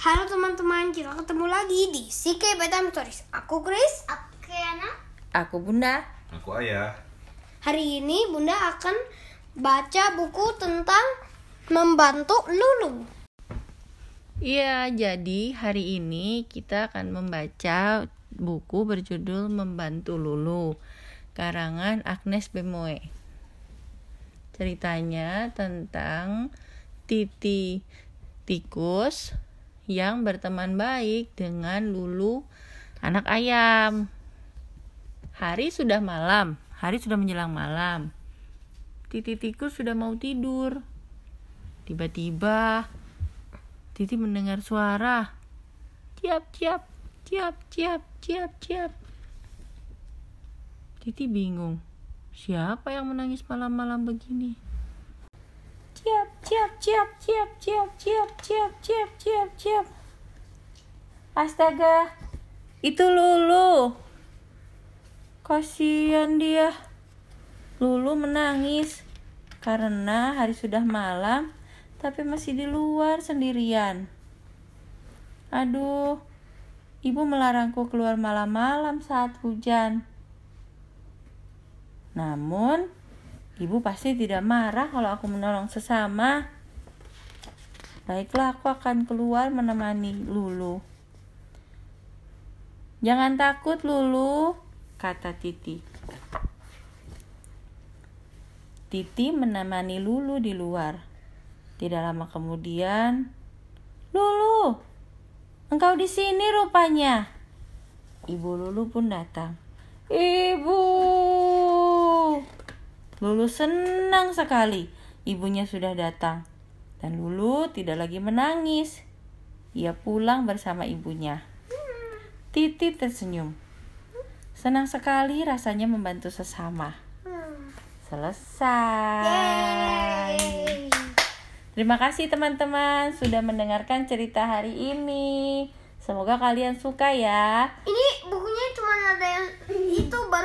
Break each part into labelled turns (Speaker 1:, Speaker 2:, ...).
Speaker 1: Halo teman-teman, kita ketemu lagi di CK Bedtime Stories. Aku Chris.
Speaker 2: Oke, anak.
Speaker 3: Aku Bunda.
Speaker 4: Aku ayah.
Speaker 1: Hari ini Bunda akan baca buku tentang membantu Lulu.
Speaker 3: Iya, jadi hari ini kita akan membaca buku berjudul Membantu Lulu karangan Agnes Bemoe. Ceritanya tentang Titi tikus yang berteman baik dengan Lulu anak ayam. Hari sudah malam, hari sudah menjelang malam. Titi tikus sudah mau tidur. Tiba-tiba Titi mendengar suara. Ciap, ciap, ciap, ciap, ciap, ciap. Titi bingung. Siapa yang menangis malam-malam begini? Ciap, ciap, ciap, ciap, ciap, ciap, ciap, ciap, ciap, ciap. Astaga, itu Lulu. Kasihan dia. Lulu menangis karena hari sudah malam tapi masih di luar sendirian. Aduh, ibu melarangku keluar malam-malam saat hujan. Namun, ibu pasti tidak marah kalau aku menolong sesama. Baiklah, aku akan keluar menemani Lulu. Jangan takut, Lulu, kata Titi. Titi menemani Lulu di luar. Tidak lama kemudian, Lulu, engkau di sini rupanya. Ibu Lulu pun datang. Ibu, Lulu senang sekali. Ibunya sudah datang, dan Lulu tidak lagi menangis. Ia pulang bersama ibunya. Titi tersenyum. Senang sekali rasanya membantu sesama. Selesai.
Speaker 1: Yeay.
Speaker 3: Terima kasih teman-teman sudah mendengarkan cerita hari ini. Semoga kalian suka ya.
Speaker 1: Ini bukunya cuma ada yang itu ke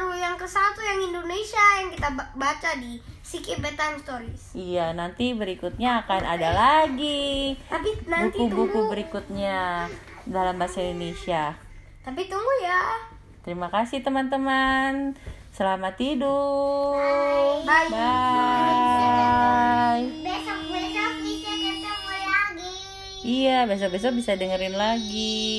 Speaker 1: satu yang Indonesia yang kita ba- baca di CK Bedtime Stories.
Speaker 3: Iya, nanti berikutnya akan ada lagi
Speaker 1: Tapi nanti
Speaker 3: buku-buku
Speaker 1: tunggu.
Speaker 3: berikutnya dalam bahasa Indonesia.
Speaker 1: Tapi tunggu ya.
Speaker 3: Terima kasih teman-teman. Selamat tidur.
Speaker 1: Bye.
Speaker 3: Bye.
Speaker 2: Besok-besok bisa ketemu lagi.
Speaker 3: Iya, besok-besok bisa dengerin lagi.